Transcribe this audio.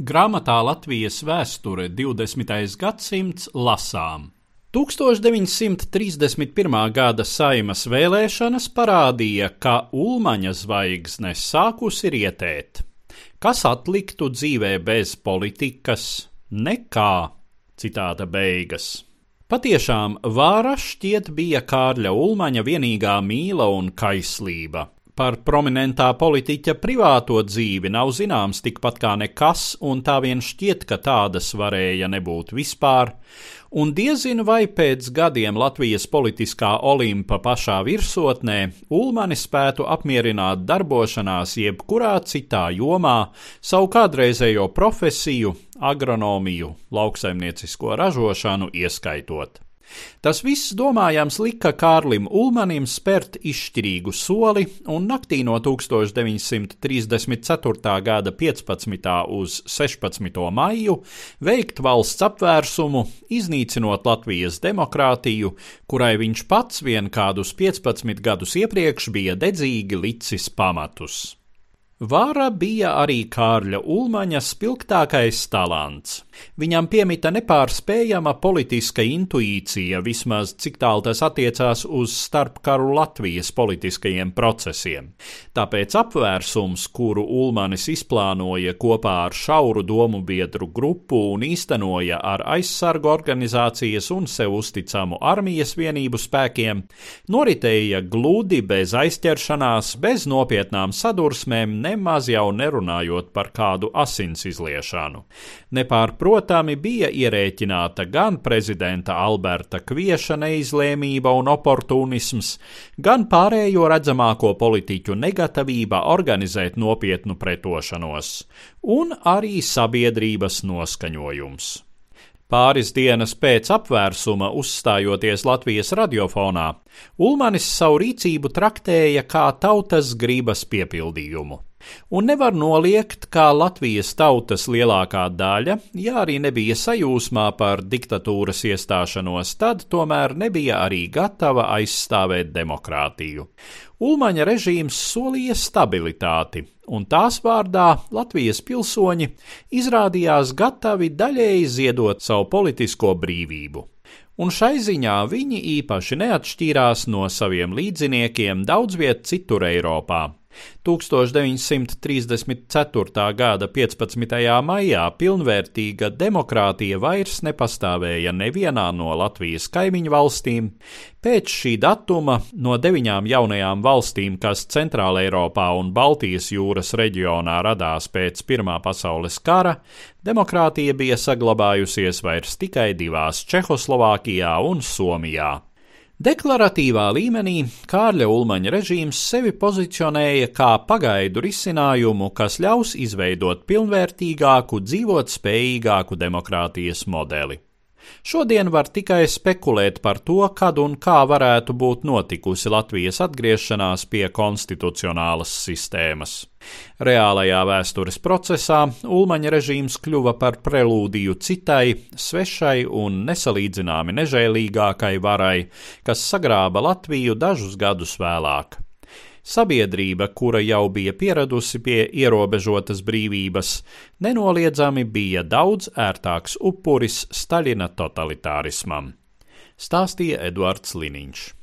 Grāmatā Latvijas vēsture 20. gadsimts lasām. 1931. gada saimas vēlēšanas parādīja, ka Ulmaņa zvaigzne sākusi rietēt. Kas atliktu dzīvē bez politikas? Nekā. Citāta beigas. Patiešām vāra šķiet bija Kārļa Ulmaņa vienīgā mīla un kaislība. Par prominentā politiķa privāto dzīvi nav zināms tikpat kā nekas, un tā vien šķiet, ka tādas varēja nebūt vispār, un diezinu vai pēc gadiem Latvijas politiskā olimpa pašā virsotnē Ulmani spētu apmierināt darbošanās jebkurā citā jomā, savu kādreizējo profesiju, agronomiju, lauksaimniecisko ražošanu ieskaitot. Tas viss, domājams, lika Kārlim Ulmanim spērt izšķirīgu soli un naktī no 1934. gada 15. uz 16. maiju veikt valsts apvērsumu, iznīcinot Latvijas demokrātiju, kurai viņš pats vien kādus 15 gadus iepriekš bija dedzīgi licis pamatus. Vāra bija arī Kārļa Ulmaņa spilgtākais talants. Viņam piemita nepārspējama politiska intuīcija, vismaz cik tālu tas attiecās uz starpkaru Latvijas politiskajiem procesiem. Tāpēc apvērsums, kuru Ulmanis izplānoja kopā ar šauru domu biedru grupu un īstenoja ar aizsargu organizācijas un sev uzticamu armijas vienību spēkiem, noritēja gludi bez aizķeršanās, bez nopietnām sadursmēm, nemaz jau nerunājot par kādu asins izliešanu. Nepārprotami bija ierēķināta gan prezidenta Alberta Kvieša neizlēmība un oportunisms, gan pārējo redzamāko politiķu negatavība organizēt nopietnu pretošanos, un arī sabiedrības noskaņojums. Pāris dienas pēc apvērsuma, uzstājoties Latvijas radiofonā, Ulmanis savu rīcību traktēja kā tautas gribas piepildījumu. Un nevar noliegt, kā Latvijas tautas lielākā daļa, ja arī nebija sajūsmā par diktatūras iestāšanos, tad tomēr nebija arī gatava aizstāvēt demokrātiju. Ulmaņa režīms solīja stabilitāti, un tās vārdā Latvijas pilsoņi izrādījās gatavi daļēji ziedot savu politisko brīvību un šai ziņā viņi īpaši neatšķīrās no saviem līdziniekiem daudz viet citur Eiropā. 1934. gada 15. maijā pilnvērtīga demokrātija vairs nepastāvēja nevienā no Latvijas kaimiņu valstīm. Pēc šī datuma no deviņām jaunajām valstīm, kas Centrāla Eiropā un Baltijas jūras reģionā radās pēc Pirmā pasaules kara, demokrātija bija saglabājusies vairs tikai divās - Čehoslovākijā un Somijā. Deklaratīvā līmenī Kārļa Ulmaņa režīms sevi pozicionēja kā pagaidu risinājumu, kas ļaus izveidot pilnvērtīgāku, dzīvot spējīgāku demokrātijas modeli. Šodien var tikai spekulēt par to, kad un kā varētu būt notikusi Latvijas atgriešanās pie konstitucionālas sistēmas. Reālajā vēstures procesā Ulmaņa režīms kļuva par prelūdiju citai, svešai un nesalīdzināmi nežēlīgākai varai, kas sagrāba Latviju dažus gadus vēlāk. Sabiedrība, kura jau bija pieradusi pie ierobežotas brīvības, nenoliedzami bija daudz ērtāks upuris Staļina totalitārismam, stāstīja Eduards Liniņš.